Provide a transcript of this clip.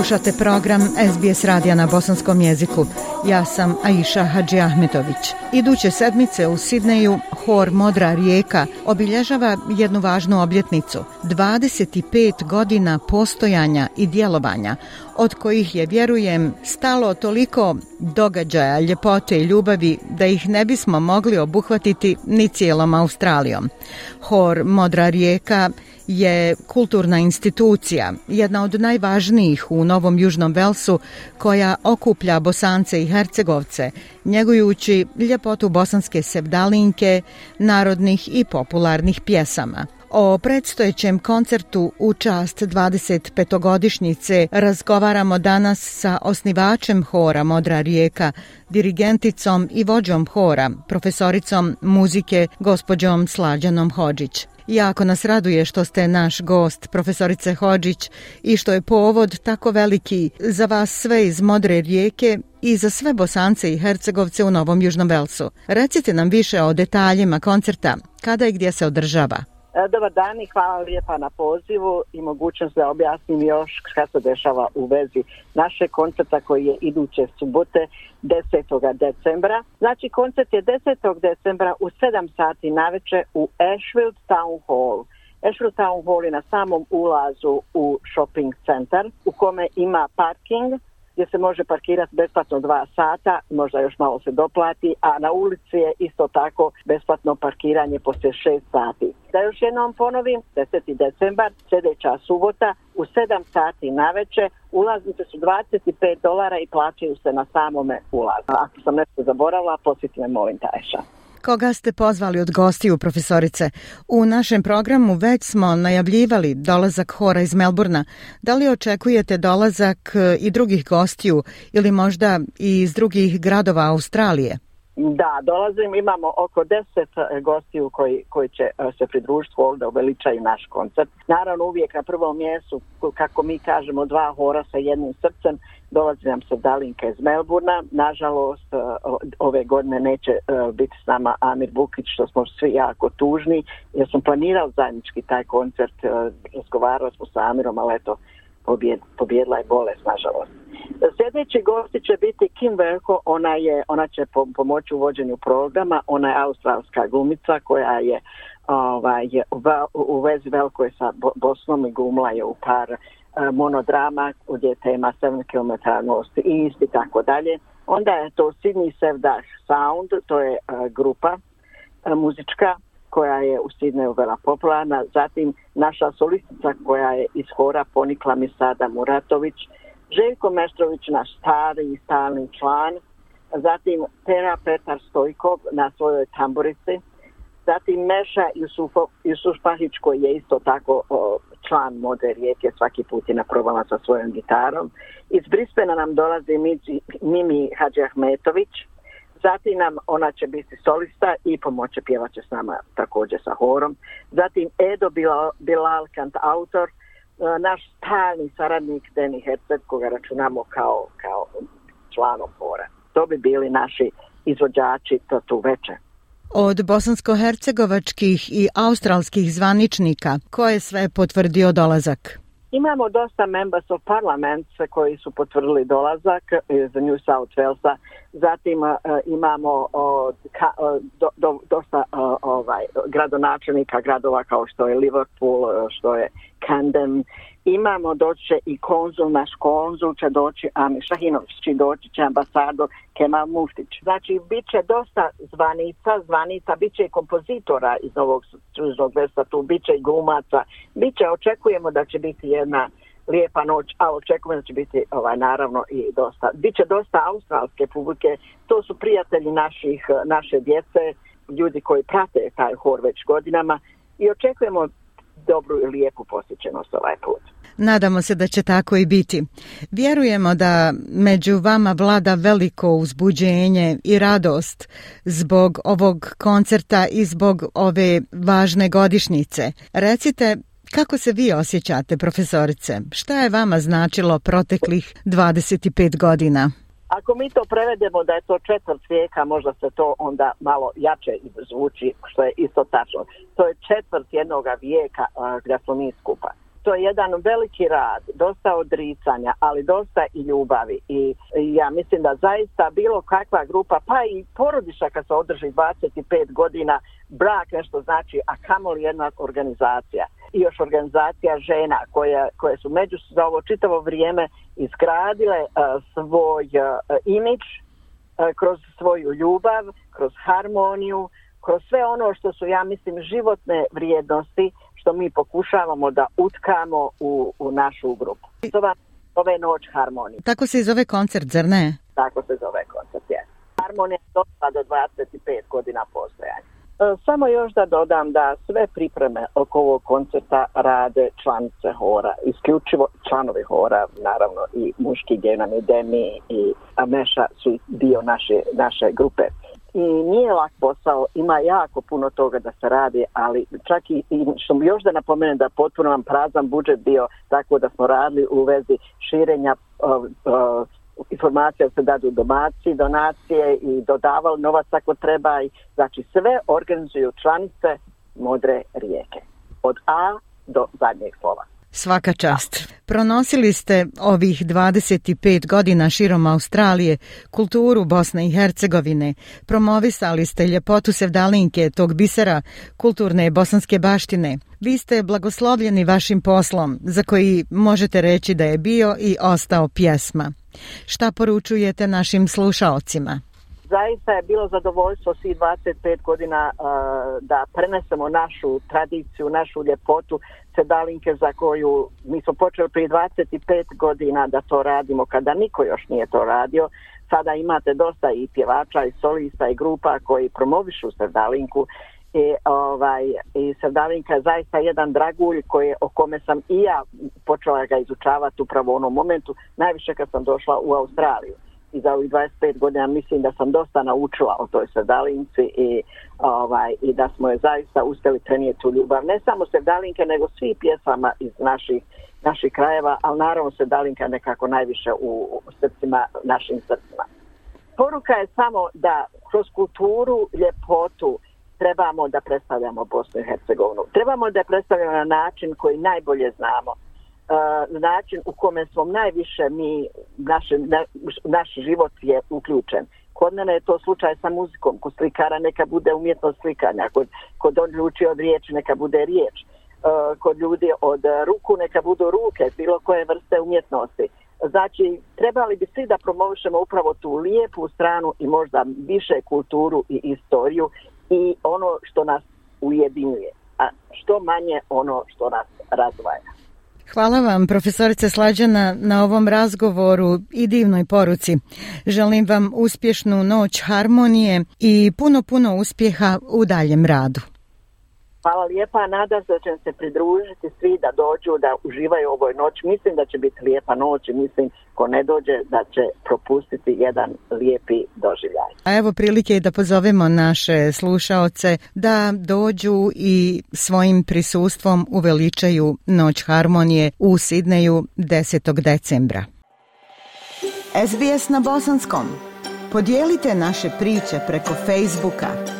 Slušate program SBS radija na bosanskom jeziku. Ja sam Aisha Hadži Ahmetović. Iduće sedmice u Sidneju Hor Modra rijeka obilježava jednu važnu obljetnicu. 25 godina postojanja i djelovanja, od kojih je, vjerujem, stalo toliko događaja, ljepote i ljubavi da ih ne bismo mogli obuhvatiti ni cijelom Australijom. Hor Modra rijeka je kulturna institucija, jedna od najvažnijih u Novom Južnom Velsu koja okuplja bosance i Hercegovce, njegujući ljepotu bosanske sevdalinke, narodnih i popularnih pjesama. O predstojećem koncertu u čast 25-godišnjice razgovaramo danas sa osnivačem hora Modra rijeka, dirigenticom i vođom hora, profesoricom muzike gospođom Slađanom Hođić. Jako nas raduje što ste naš gost, profesorice Hođić, i što je povod tako veliki za vas sve iz Modre rijeke i za sve Bosance i Hercegovce u Novom Južnom Velsu. Recite nam više o detaljima koncerta, kada i gdje se održava. E, dobar dan i hvala lijepa na pozivu i mogućnost da objasnim još kada se dešava u vezi naše koncerta koji je iduće subote 10. decembra. Znači koncert je 10. decembra u 7 sati naveče u Ashfield Town Hall. Ashfield Town Hall je na samom ulazu u shopping centar u kome ima parking gdje se može parkirati besplatno dva sata, možda još malo se doplati, a na ulici je isto tako besplatno parkiranje poslije šest sati. Da još jednom ponovim, 10. decembar, sljedeća subota, u 7 sati naveče, ulaznice su 25 dolara i plaćaju se na samome ulazu. Ako sam nešto zaboravila, posjeti me molim Tajša koga ste pozvali od gostiju profesorice. U našem programu već smo najavljivali dolazak hora iz Melburna. Da li očekujete dolazak e, i drugih gostiju ili možda i iz drugih gradova Australije? Da, dolazim, imamo oko deset e, gostiju koji, koji će e, se pridružiti ovdje, uveličaju naš koncert. Naravno uvijek na prvom mjestu, kako mi kažemo, dva hora sa jednim srcem, dolazi nam se Dalinka iz Melburna. Nažalost, e, ove godine neće biti s nama Amir Bukić, što smo svi jako tužni, jer sam planirao zajednički taj koncert, razgovarao smo sa Amirom, ali eto, pobjedla je bolest, nažalost. Kim ona, je, ona će pomoći u vođenju programa, ona je australska glumica koja je, ovaj, u vezi velikoj sa Bosnom i gumla je u par e, monodrama gdje je tema 7 km most i tako dalje. Onda je to Sydney Sevdah Sound, to je e, grupa e, muzička koja je u Sidneju vela popularna. Zatim naša solistica koja je iz hora ponikla mi Sada Muratović Željko Meštrović, naš stari i stalni član, zatim Pera Petar Stojkov na svojoj tamburici, zatim Meša Jusufo, Jusuf Pahić koji je isto tako član mode rijeke, svaki put je naprobala sa svojom gitarom. Iz Brispena nam dolazi Mici, Mimi Hadži Ahmetović, zatim nam ona će biti solista i pomoće pjevaće s nama također sa horom. Zatim Edo Bilal, Bilal kant autor, E, naš stalni saradnik Deni Herceg koga računamo kao, kao član opora. To bi bili naši izvođači to tu večer. Od bosansko-hercegovačkih i australskih zvaničnika, ko je sve potvrdio dolazak? Imamo dosta members of parliament koji su potvrdili dolazak iz New South Walesa. Zatim eh, imamo eh, dosta eh, ovaj, gradonačelnika gradova kao što je Liverpool, što je Camden imamo doći i konzul, naš konzul će doći, a Šahinović će doći, će ambasador Kemal Muftić. Znači, bit će dosta zvanica, zvanica, bit će i kompozitora iz ovog sužnog vesta tu, bit će i glumaca, bit će, očekujemo da će biti jedna lijepa noć, a očekujemo da će biti ovaj, naravno i dosta, bit će dosta australske publike, to su prijatelji naših, naše djece, ljudi koji prate taj hor već godinama i očekujemo dobru i lijepu posjećenost ovaj put. Nadamo se da će tako i biti. Vjerujemo da među vama vlada veliko uzbuđenje i radost zbog ovog koncerta i zbog ove važne godišnjice. Recite kako se vi osjećate, profesorice? Šta je vama značilo proteklih 25 godina? Ako mi to prevedemo da je to četvrt vijeka, možda se to onda malo jače zvuči, što je isto tačno. To je četvrt jednog vijeka gdje smo mi skupa. To je jedan veliki rad, dosta odricanja, ali dosta i ljubavi. I, ja mislim da zaista bilo kakva grupa, pa i porodiša kad se održi 25 godina, brak nešto znači, a kamoli jedna organizacija – i još organizacija žena koja, koje su među za ovo čitavo vrijeme izgradile e, svoj uh, imidž e, kroz svoju ljubav, kroz harmoniju, kroz sve ono što su, ja mislim, životne vrijednosti što mi pokušavamo da utkamo u, u našu grupu. To je Noć harmonije. Tako se i zove koncert, zar Tako se zove koncert, je. Harmonija do 25 godina E, samo još da dodam da sve pripreme oko ovog koncerta rade članice hora, isključivo članovi hora, naravno i muški genami Demi i Ameša su dio naše, naše grupe. I nije lak posao, ima jako puno toga da se radi, ali čak i, što još da napomenem da potpuno nam prazan budžet bio, tako da smo radili u vezi širenja e, e, informacija se dadu domaci, donacije i dodaval novac ako treba. Znači sve organizuju članice Modre rijeke. Od A do zadnjeg slova. Svaka čast. Pronosili ste ovih 25 godina širom Australije kulturu Bosne i Hercegovine. Promovisali ste ljepotu sevdalinke, tog bisera, kulturne bosanske baštine. Vi ste blagoslovljeni vašim poslom, za koji možete reći da je bio i ostao pjesma. Šta poručujete našim slušaocima? Zaista je bilo zadovoljstvo svih 25 godina e, da prenesemo našu tradiciju, našu ljepotu dalinke za koju mi smo počeli prije 25 godina da to radimo kada niko još nije to radio. Sada imate dosta i pjevača i solista i grupa koji promovišu dalinku i, ovaj, i je zaista jedan dragulj koje, o kome sam i ja počela ga izučavati upravo u onom momentu, najviše kad sam došla u Australiju. I za ovih 25 godina mislim da sam dosta naučila o toj Srdalinci i, ovaj, i da smo je zaista uspjeli trenijeti u ljubav. Ne samo Srdalinke, nego svi pjesama iz naših, naših krajeva, ali naravno dalinka nekako najviše u, u srcima, našim srcima. Poruka je samo da kroz kulturu, ljepotu, trebamo da predstavljamo Bosnu i Hercegovinu. Trebamo da predstavljamo na način koji najbolje znamo. Uh, na način u kome smo najviše mi, naše, naš život je uključen. Kod mene je to slučaj sa muzikom. Kod slikara neka bude umjetnost slikanja. Kod, kod on od riječi neka bude riječ. Uh, kod ljudi od ruku neka budu ruke, bilo koje vrste umjetnosti. Znači, trebali bi svi da promovišemo upravo tu lijepu stranu i možda više kulturu i istoriju i ono što nas ujedinjuje, a što manje ono što nas razvaja. Hvala vam, profesorice Slađana, na ovom razgovoru i divnoj poruci. Želim vam uspješnu noć harmonije i puno, puno uspjeha u daljem radu. Hvala lijepa, nadam se da će se pridružiti svi da dođu, da uživaju ovoj noć. Mislim da će biti lijepa noć i mislim ko ne dođe da će propustiti jedan lijepi doživljaj. A evo prilike da pozovemo naše slušaoce da dođu i svojim prisustvom uveličaju Noć harmonije u Sidneju 10. decembra. SBS na bosanskom. Podijelite naše priče preko Facebooka